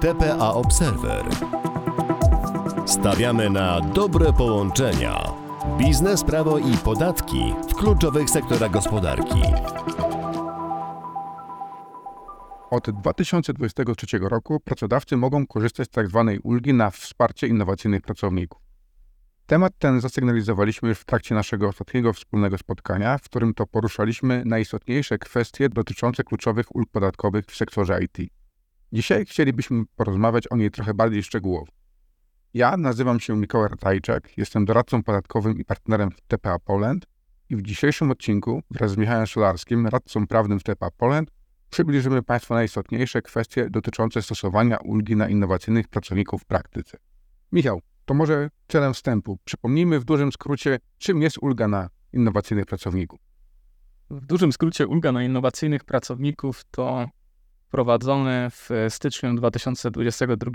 TPA Observer. Stawiamy na dobre połączenia. Biznes, prawo i podatki w kluczowych sektorach gospodarki. Od 2023 roku pracodawcy mogą korzystać z tzw. ulgi na wsparcie innowacyjnych pracowników. Temat ten zasygnalizowaliśmy już w trakcie naszego ostatniego wspólnego spotkania, w którym to poruszaliśmy najistotniejsze kwestie dotyczące kluczowych ulg podatkowych w sektorze IT. Dzisiaj chcielibyśmy porozmawiać o niej trochę bardziej szczegółowo. Ja nazywam się Mikołaj Ratajczak, jestem doradcą podatkowym i partnerem w TPA Poland i w dzisiejszym odcinku wraz z Michałem Szularskim, radcą prawnym w TPA Poland, przybliżymy Państwu najistotniejsze kwestie dotyczące stosowania ulgi na innowacyjnych pracowników w praktyce. Michał, to może celem wstępu przypomnijmy w dużym skrócie, czym jest ulga na innowacyjnych pracowników. W dużym skrócie ulga na innowacyjnych pracowników to wprowadzony w styczniu 2022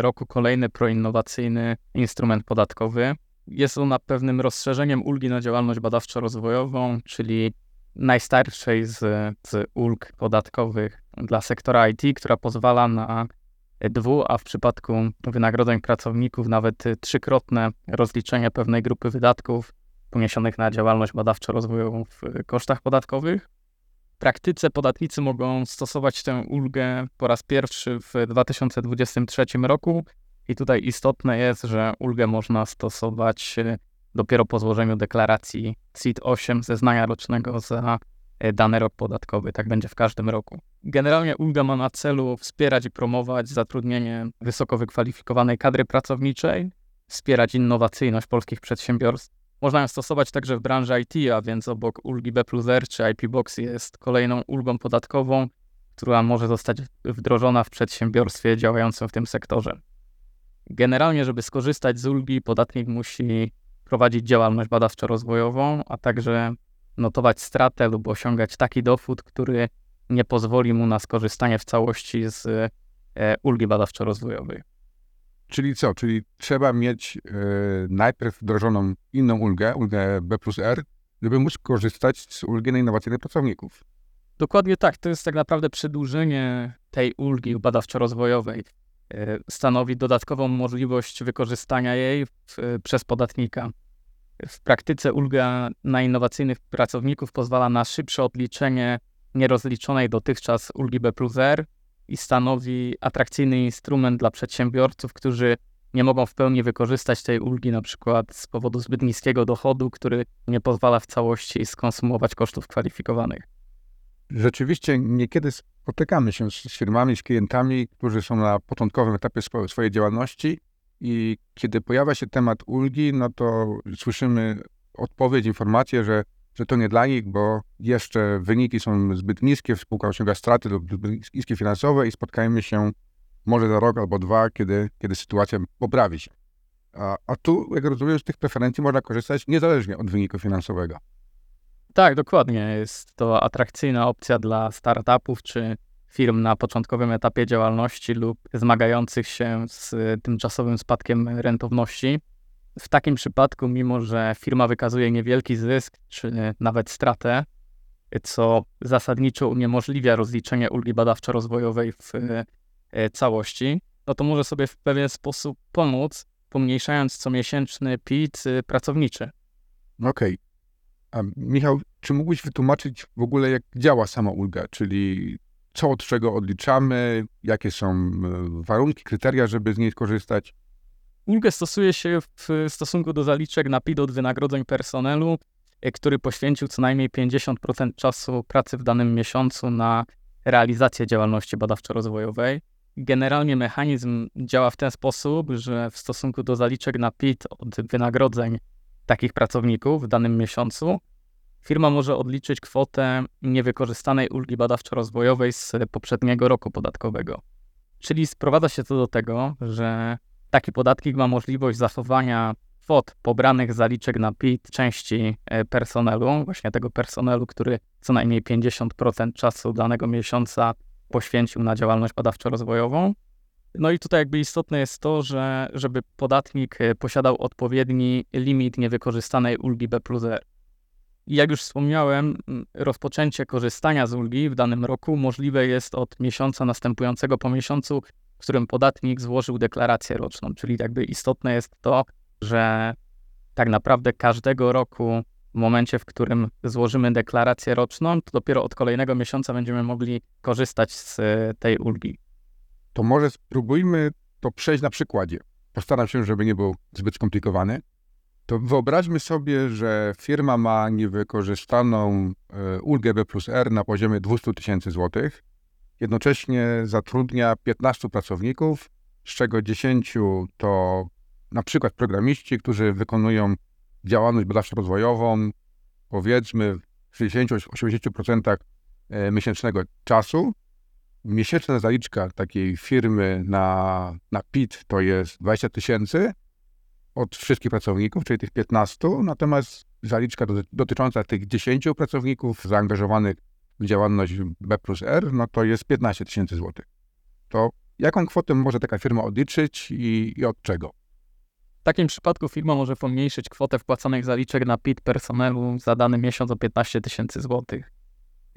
roku kolejny proinnowacyjny instrument podatkowy. Jest ona pewnym rozszerzeniem ulgi na działalność badawczo-rozwojową, czyli najstarszej z, z ulg podatkowych dla sektora IT, która pozwala na dwu, a w przypadku wynagrodzeń pracowników nawet trzykrotne rozliczenie pewnej grupy wydatków poniesionych na działalność badawczo-rozwojową w kosztach podatkowych. Praktyce podatnicy mogą stosować tę ulgę po raz pierwszy w 2023 roku i tutaj istotne jest, że ulgę można stosować dopiero po złożeniu deklaracji CIT-8 zeznania rocznego za e, dany rok podatkowy. Tak będzie w każdym roku. Generalnie ulga ma na celu wspierać i promować zatrudnienie wysoko wykwalifikowanej kadry pracowniczej, wspierać innowacyjność polskich przedsiębiorstw. Można ją stosować także w branży IT, a więc obok ulgi B plus R czy IP Box jest kolejną ulgą podatkową, która może zostać wdrożona w przedsiębiorstwie działającym w tym sektorze. Generalnie, żeby skorzystać z ulgi, podatnik musi prowadzić działalność badawczo-rozwojową, a także notować stratę lub osiągać taki dochód, który nie pozwoli mu na skorzystanie w całości z e, ulgi badawczo-rozwojowej. Czyli co? Czyli trzeba mieć e, najpierw wdrożoną inną ulgę, ulgę B plus R, żeby móc korzystać z ulgi na innowacyjnych pracowników. Dokładnie tak. To jest tak naprawdę przedłużenie tej ulgi badawczo-rozwojowej. E, stanowi dodatkową możliwość wykorzystania jej w, przez podatnika. W praktyce ulga na innowacyjnych pracowników pozwala na szybsze odliczenie nierozliczonej dotychczas ulgi B plus R i stanowi atrakcyjny instrument dla przedsiębiorców, którzy nie mogą w pełni wykorzystać tej ulgi, na przykład z powodu zbyt niskiego dochodu, który nie pozwala w całości skonsumować kosztów kwalifikowanych. Rzeczywiście niekiedy spotykamy się z firmami, z klientami, którzy są na początkowym etapie swojej działalności i kiedy pojawia się temat ulgi, no to słyszymy odpowiedź, informację, że, że to nie dla nich, bo jeszcze wyniki są zbyt niskie, spółka osiąga straty lub niskie finansowe i spotkajmy się może za rok albo dwa, kiedy, kiedy sytuacja poprawi się. A, a tu, jak rozumiem, z tych preferencji można korzystać niezależnie od wyniku finansowego. Tak, dokładnie. Jest to atrakcyjna opcja dla startupów czy firm na początkowym etapie działalności lub zmagających się z tymczasowym spadkiem rentowności. W takim przypadku, mimo że firma wykazuje niewielki zysk czy nawet stratę, co zasadniczo uniemożliwia rozliczenie ulgi badawczo-rozwojowej w e, całości, no to może sobie w pewien sposób pomóc, pomniejszając comiesięczny PIT y, pracowniczy. Okej. Okay. A Michał, czy mógłbyś wytłumaczyć w ogóle, jak działa sama ulga, czyli co od czego odliczamy, jakie są e, warunki, kryteria, żeby z niej skorzystać? Ulgę stosuje się w stosunku do zaliczek na PIT od wynagrodzeń personelu, e, który poświęcił co najmniej 50% czasu pracy w danym miesiącu na realizację działalności badawczo-rozwojowej. Generalnie mechanizm działa w ten sposób, że w stosunku do zaliczek na PIT od wynagrodzeń takich pracowników w danym miesiącu, firma może odliczyć kwotę niewykorzystanej ulgi badawczo-rozwojowej z poprzedniego roku podatkowego. Czyli sprowadza się to do tego, że taki podatnik ma możliwość zachowania kwot pobranych zaliczek na PIT części e, personelu, właśnie tego personelu, który co najmniej 50% czasu danego miesiąca poświęcił na działalność badawczo-rozwojową, no i tutaj jakby istotne jest to, że żeby podatnik e, posiadał odpowiedni limit niewykorzystanej ulgi B plus. I jak już wspomniałem, rozpoczęcie korzystania z ulgi w danym roku możliwe jest od miesiąca następującego po miesiącu, w którym podatnik złożył deklarację roczną. Czyli jakby istotne jest to, że tak naprawdę każdego roku w momencie, w którym złożymy deklarację roczną, to dopiero od kolejnego miesiąca będziemy mogli korzystać z tej ulgi. To może spróbujmy to przejść na przykładzie. Postaram się, żeby nie był zbyt skomplikowany. To wyobraźmy sobie, że firma ma niewykorzystaną e, ulgę B plus R na poziomie 200 tysięcy złotych. Jednocześnie zatrudnia 15 pracowników, z czego 10 to na przykład programiści, którzy wykonują działalność badawczo-rozwojową, powiedzmy w 60-80% e, miesięcznego czasu. Miesięczna zaliczka takiej firmy na, na PIT to jest 20 tysięcy od wszystkich pracowników, czyli tych 15, natomiast zaliczka dotycząca tych 10 pracowników zaangażowanych działalność B plus R, no to jest 15 tysięcy złotych. To jaką kwotę może taka firma odliczyć i, i od czego? W takim przypadku firma może pomniejszyć kwotę wpłacanych zaliczek na PIT personelu za dany miesiąc o 15 tysięcy złotych.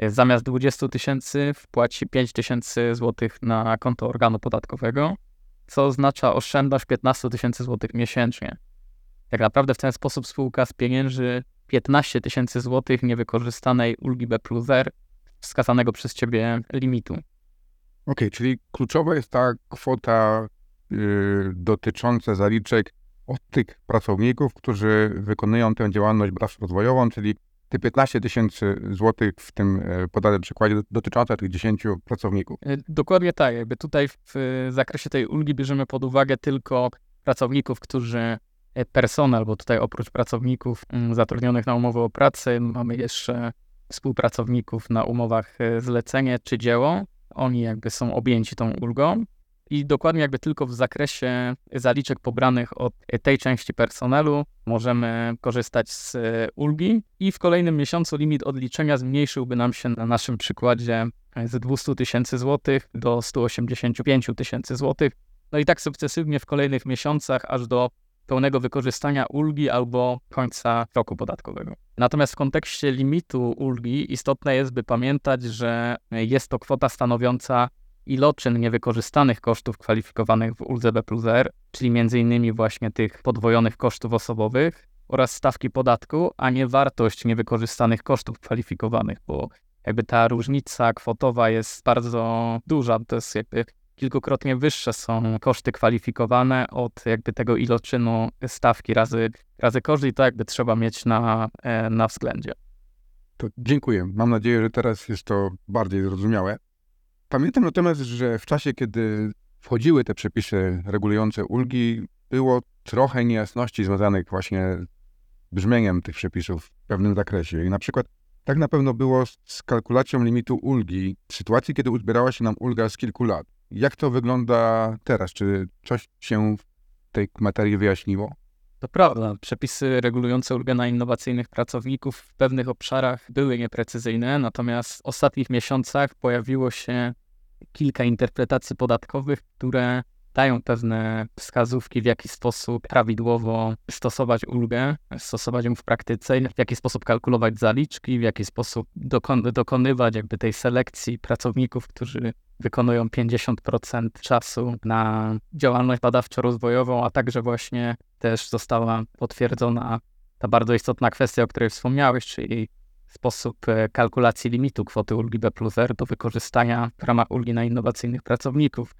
Zamiast 20 tysięcy wpłaci 5 tysięcy złotych na konto organu podatkowego, co oznacza oszczędność 15 tysięcy złotych miesięcznie. Tak naprawdę w ten sposób spółka spienięży 15 tysięcy złotych niewykorzystanej ulgi B plus R wskazanego przez Ciebie limitu. Okej, okay, czyli kluczowa jest ta kwota yy, dotycząca zaliczek od tych pracowników, którzy wykonują tę działalność braczo-rozwojową, czyli te 15 tysięcy złotych w tym e, podanym przykładzie dotyczące tych 10 pracowników. E, dokładnie tak. Jakby tutaj w zakresie tej ulgi bierzemy pod uwagę tylko pracowników, którzy e, personel, bo tutaj oprócz pracowników mm, zatrudnionych na umowę o pracę mamy jeszcze współpracowników na umowach zlecenie czy dzieło. Oni jakby są objęci tą ulgą i dokładnie jakby tylko w zakresie zaliczek pobranych od tej części personelu możemy korzystać z ulgi i w kolejnym miesiącu limit odliczenia zmniejszyłby nam się na naszym przykładzie z 200 tysięcy złotych do 185 tysięcy złotych. No i tak sukcesywnie w kolejnych miesiącach aż do pełnego wykorzystania ulgi albo końca roku podatkowego. Natomiast w kontekście limitu ulgi istotne jest, by pamiętać, że jest to kwota stanowiąca iloczyn niewykorzystanych kosztów kwalifikowanych w uldze B plus R, czyli m.in. właśnie tych podwojonych kosztów osobowych oraz stawki podatku, a nie wartość niewykorzystanych kosztów kwalifikowanych, bo jakby ta różnica kwotowa jest bardzo duża, to jest jakby kilkukrotnie wyższe są koszty kwalifikowane od jakby tego iloczynu stawki razy, razy koszt i to jakby trzeba mieć na, e, na względzie. To dziękuję. Mam nadzieję, że teraz jest to bardziej zrozumiałe. Pamiętam natomiast, że w czasie, kiedy wchodziły te przepisy regulujące ulgi, było trochę niejasności związanych właśnie z brzmieniem tych przepisów w pewnym zakresie. I na przykład tak na pewno było z kalkulacją limitu ulgi w sytuacji, kiedy uzbierała się nam ulga z kilku lat. Jak to wygląda teraz? Czy coś się w tej materii wyjaśniło? To prawda, przepisy regulujące ulgę na innowacyjnych pracowników w pewnych obszarach były nieprecyzyjne, natomiast w ostatnich miesiącach pojawiło się kilka interpretacji podatkowych, które dają pewne wskazówki, w jaki sposób prawidłowo stosować ulgę, stosować ją w praktyce, w jaki sposób kalkulować zaliczki, w jaki sposób dokon dokonywać jakby tej selekcji pracowników, którzy wykonują 50% czasu na działalność badawczo-rozwojową, a także właśnie też została potwierdzona ta bardzo istotna kwestia, o której wspomniałeś, czyli sposób e, kalkulacji limitu kwoty ulgi B plus R do wykorzystania w ramach ulgi na innowacyjnych pracowników.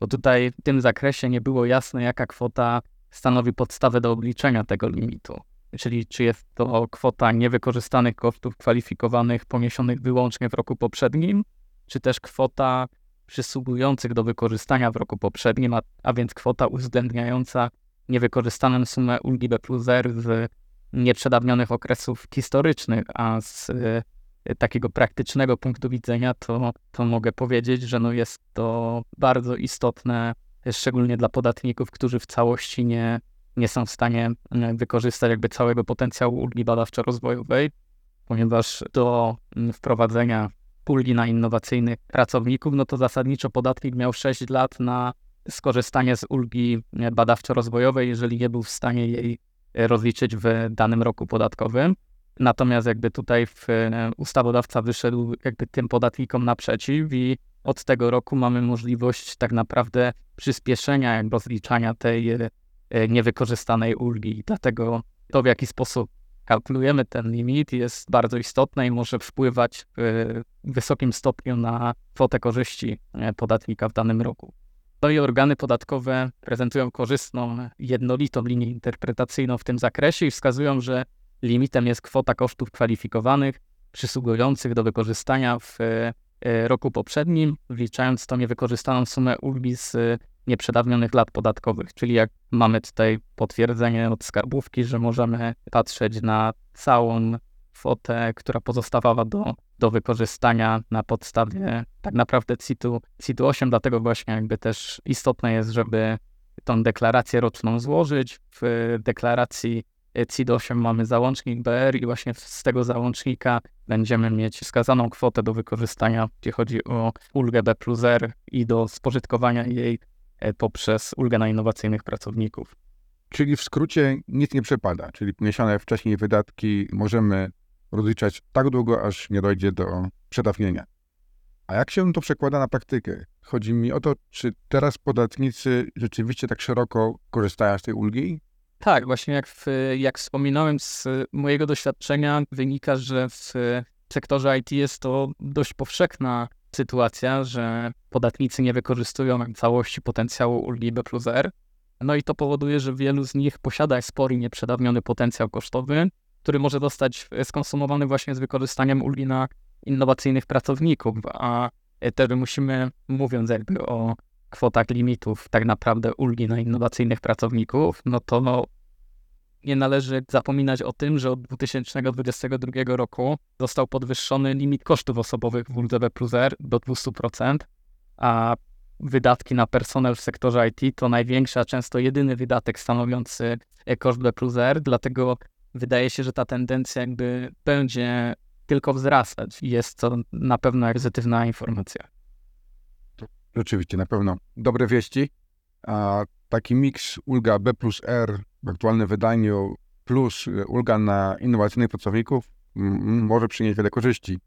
Bo tutaj w tym zakresie nie było jasne, jaka kwota stanowi podstawę do obliczenia tego limitu. Czyli czy jest to kwota niewykorzystanych kosztów kwalifikowanych poniesionych wyłącznie w roku poprzednim, czy też kwota przysługujących do wykorzystania w roku poprzednim, a, a więc kwota uwzględniająca niewykorzystaną sumę ulgi B plus R z nieprzedawnionych okresów historycznych, a z takiego praktycznego punktu widzenia, to, to mogę powiedzieć, że no jest to bardzo istotne, szczególnie dla podatników, którzy w całości nie, nie są w stanie y, wykorzystać jakby całego potencjału ulgi badawczo-rozwojowej, ponieważ do wprowadzenia ulgi na innowacyjnych pracowników, no to zasadniczo podatnik miał 6 lat na skorzystanie z ulgi badawczo-rozwojowej, jeżeli nie był w stanie jej rozliczyć w danym roku podatkowym. Natomiast jakby tutaj w, e, ustawodawca wyszedł jakby tym podatnikom naprzeciw i od tego roku mamy możliwość tak naprawdę przyspieszenia jakby rozliczania tej e, niewykorzystanej ulgi. Dlatego to, w jaki sposób kalkulujemy ten limit jest bardzo istotne i może wpływać w wysokim stopniu na kwotę korzyści e, podatnika w danym roku. No i organy podatkowe prezentują korzystną, jednolitą linię interpretacyjną w tym zakresie i wskazują, że limitem jest kwota kosztów kwalifikowanych przysługujących do wykorzystania w e, roku poprzednim, wliczając tą niewykorzystaną sumę ulgi z nieprzedawnionych lat podatkowych, czyli jak mamy tutaj potwierdzenie od skarbówki, że możemy patrzeć na całą kwotę, która pozostawała do, do wykorzystania na podstawie tak naprawdę CIT-u, CIT 8, dlatego właśnie jakby też istotne jest, żeby tą deklarację roczną złożyć. W deklaracji CIT 8 mamy załącznik BR i właśnie z tego załącznika będziemy mieć wskazaną kwotę do wykorzystania, jeśli chodzi o ulgę B plus R i do spożytkowania jej E, poprzez ulgę na innowacyjnych pracowników. Czyli w skrócie nic nie przepada, czyli miesiące wcześniej wydatki możemy rozliczać tak długo, aż nie dojdzie do przedawnienia. A jak się to przekłada na praktykę? Chodzi mi o to, czy teraz podatnicy rzeczywiście tak szeroko korzystają z tej ulgi? Tak, właśnie jak, w, jak wspominałem z mojego doświadczenia, wynika, że w sektorze IT jest to dość powszechna sytuacja, że podatnicy nie wykorzystują całości potencjału ulgi B plus R. No i to powoduje, że wielu z nich posiada spory nieprzedawniony potencjał kosztowy, który może zostać skonsumowany właśnie z wykorzystaniem ulgi na innowacyjnych pracowników, a też musimy, mówiąc jakby o kwotach limitów tak naprawdę ulgi na innowacyjnych pracowników, no to no, nie należy zapominać o tym, że od 2022 roku został podwyższony limit kosztów osobowych w ULDB plus R do 200%, a wydatki na personel w sektorze IT to największy, a często jedyny wydatek stanowiący koszt B plus R, dlatego wydaje się, że ta tendencja jakby będzie tylko wzrastać i jest to na pewno pozytywna informacja. Rzeczywiście, na pewno dobre wieści. A taki miks ulga B plus R w aktualnym wydaniu plus ulga na innowacyjnych pracowników może przynieść wiele korzyści.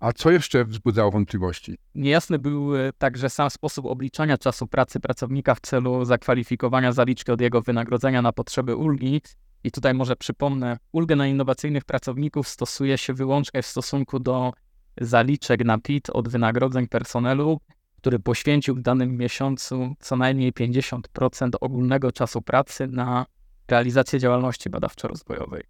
A co jeszcze wzbudzało wątpliwości? Niejasny był e, także sam sposób obliczania czasu pracy pracownika w celu zakwalifikowania zaliczki od jego wynagrodzenia na potrzeby ulgi. I tutaj może przypomnę, ulgę na innowacyjnych pracowników stosuje się wyłącznie w stosunku do zaliczek na PIT od wynagrodzeń personelu, który poświęcił w danym miesiącu co najmniej 50% ogólnego czasu pracy na realizację działalności badawczo-rozwojowej.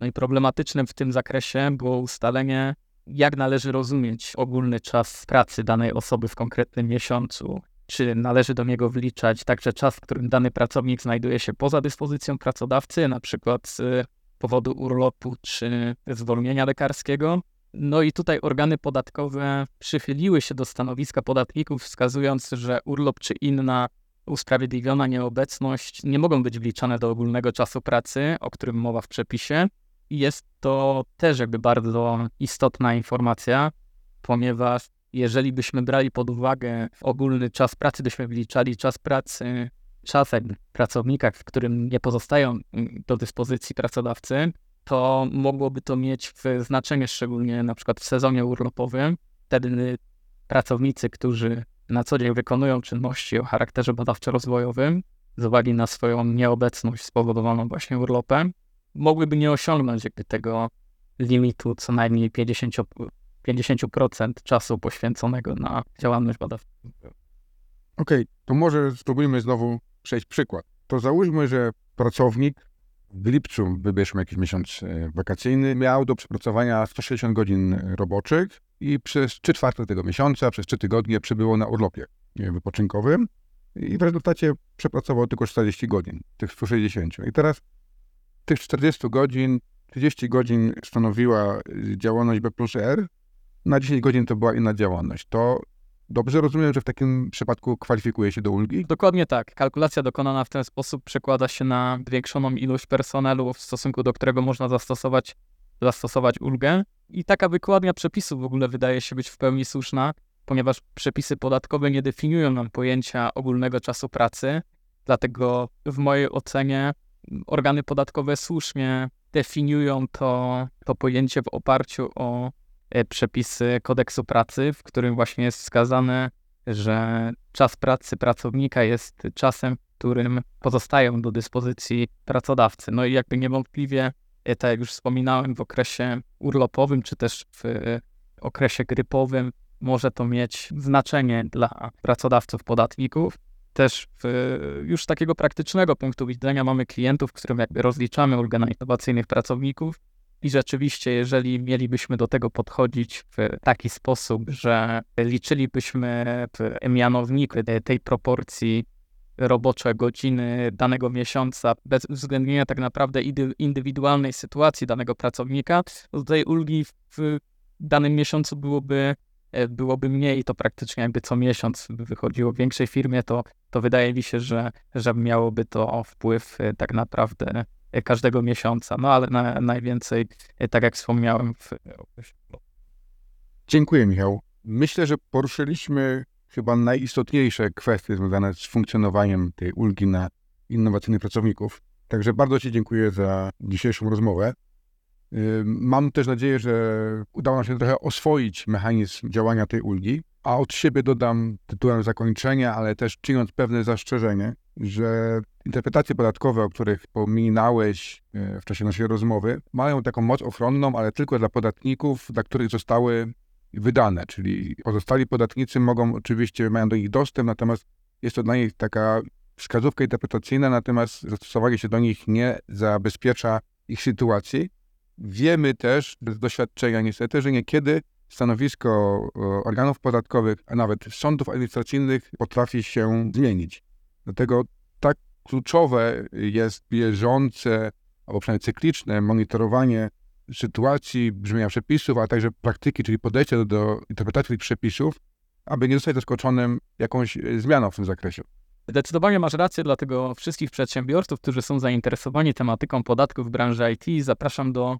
No i problematycznym w tym zakresie było ustalenie, jak należy rozumieć ogólny czas pracy danej osoby w konkretnym miesiącu. Czy należy do niego wliczać także czas, w którym dany pracownik znajduje się poza dyspozycją pracodawcy, na przykład z powodu urlopu czy zwolnienia lekarskiego, no i tutaj organy podatkowe przychyliły się do stanowiska podatników, wskazując, że urlop czy inna usprawiedliwiona nieobecność nie mogą być wliczane do ogólnego czasu pracy, o którym mowa w przepisie. I jest to też jakby bardzo istotna informacja, ponieważ jeżeli byśmy brali pod uwagę ogólny czas pracy, byśmy wliczali czas pracy, czas pracownika, w którym nie pozostają do dyspozycji pracodawcy, to mogłoby to mieć znaczenie szczególnie na przykład w sezonie urlopowym. Wtedy pracownicy, którzy na co dzień wykonują czynności o charakterze badawczo-rozwojowym, z uwagi na swoją nieobecność spowodowaną właśnie urlopem, mogłyby nie osiągnąć jakby tego limitu co najmniej 50, 50% czasu poświęconego na działalność badawczą. Okej, okay, to może spróbujmy znowu przejść przykład. To załóżmy, że pracownik w lipcu, wybierzmy jakiś miesiąc e, wakacyjny, miał do przepracowania 160 godzin roboczych i przez 3 czwarte tego miesiąca, przez 3 tygodnie przybyło na urlopie wypoczynkowym i w rezultacie przepracował tylko 40 godzin, tych 160. I teraz tych 40 godzin, 30 godzin stanowiła działalność B plus R, na 10 godzin to była inna działalność. To Dobrze rozumiem, że w takim przypadku kwalifikuje się do ulgi? Dokładnie tak. Kalkulacja dokonana w ten sposób przekłada się na zwiększoną ilość personelu, w stosunku do którego można zastosować, zastosować ulgę. I taka wykładnia przepisów w ogóle wydaje się być w pełni słuszna, ponieważ przepisy podatkowe nie definiują nam pojęcia ogólnego czasu pracy. Dlatego w mojej ocenie organy podatkowe słusznie definiują to, to pojęcie w oparciu o przepisy kodeksu pracy, w którym właśnie jest wskazane, że czas pracy pracownika jest czasem, którym pozostają do dyspozycji pracodawcy. No i jakby niewątpliwie, e, tak jak już wspominałem, w okresie urlopowym czy też w e, okresie grypowym może to mieć znaczenie dla pracodawców, podatników. Też w, już z takiego praktycznego punktu widzenia mamy klientów, którym jakby rozliczamy ulgę na innowacyjnych pracowników i rzeczywiście, jeżeli mielibyśmy do tego podchodzić w taki sposób, że liczylibyśmy w mianowniku tej proporcji robocze godziny danego miesiąca, bez uwzględnienia tak naprawdę indywidualnej sytuacji danego pracownika, to tej ulgi w danym miesiącu byłoby, e, byłoby mniej, to praktycznie jakby co miesiąc wychodziło. W większej firmie to, to wydaje mi się, że, że miałoby to wpływ e, tak naprawdę każdego miesiąca, no ale na, najwięcej, tak jak wspomniałem, w. Dziękuję, Michał. Myślę, że poruszyliśmy chyba najistotniejsze kwestie związane z funkcjonowaniem tej ulgi na innowacyjnych pracowników. Także bardzo Ci dziękuję za dzisiejszą rozmowę. Mam też nadzieję, że udało nam się trochę oswoić mechanizm działania tej ulgi, a od siebie dodam tytułem zakończenia, ale też czyniąc pewne zastrzeżenie, że interpretacje podatkowe, o których pominąłeś e, w czasie naszej rozmowy, mają taką moc ochronną, ale tylko dla podatników, dla których zostały wydane, czyli pozostali podatnicy mogą oczywiście, mają do nich dostęp, natomiast jest to dla nich taka wskazówka interpretacyjna, natomiast zastosowanie się do nich nie zabezpiecza ich sytuacji. Wiemy też z doświadczenia niestety, że niekiedy stanowisko organów podatkowych, a nawet sądów administracyjnych potrafi się zmienić. Dlatego tak kluczowe jest bieżące, albo przynajmniej cykliczne monitorowanie sytuacji, brzmienia przepisów, a także praktyki, czyli podejścia do, do interpretacji tych przepisów, aby nie zostać zaskoczonym jakąś zmianą w tym zakresie. Zdecydowanie masz rację, dlatego wszystkich przedsiębiorców, którzy są zainteresowani tematyką podatków w branży IT, zapraszam do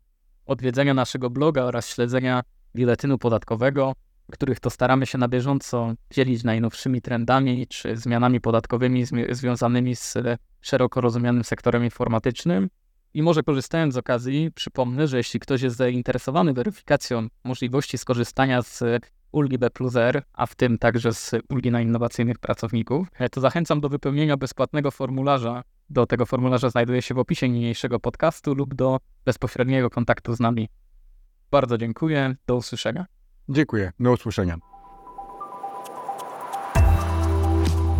odwiedzenia naszego bloga oraz śledzenia biletynu podatkowego, których to staramy się na bieżąco dzielić najnowszymi trendami czy zmianami podatkowymi związanymi z szeroko rozumianym sektorem informatycznym. I może korzystając z okazji, przypomnę, że jeśli ktoś jest zainteresowany weryfikacją możliwości skorzystania z ulgi B plus a w tym także z ulgi na innowacyjnych pracowników, to zachęcam do wypełnienia bezpłatnego formularza. Do tego formularza znajduje się w opisie niniejszego podcastu lub do bezpośredniego kontaktu z nami. Bardzo dziękuję. Do usłyszenia. Dziękuję. Do usłyszenia.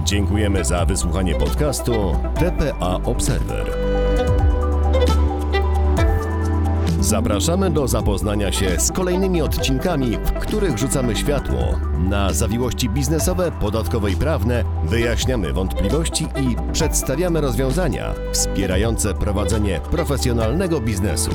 Dziękujemy za wysłuchanie podcastu TPA Observer. Zapraszamy do zapoznania się z kolejnymi odcinkami, w których rzucamy światło na zawiłości biznesowe, podatkowe i prawne, wyjaśniamy wątpliwości i przedstawiamy rozwiązania wspierające prowadzenie profesjonalnego biznesu.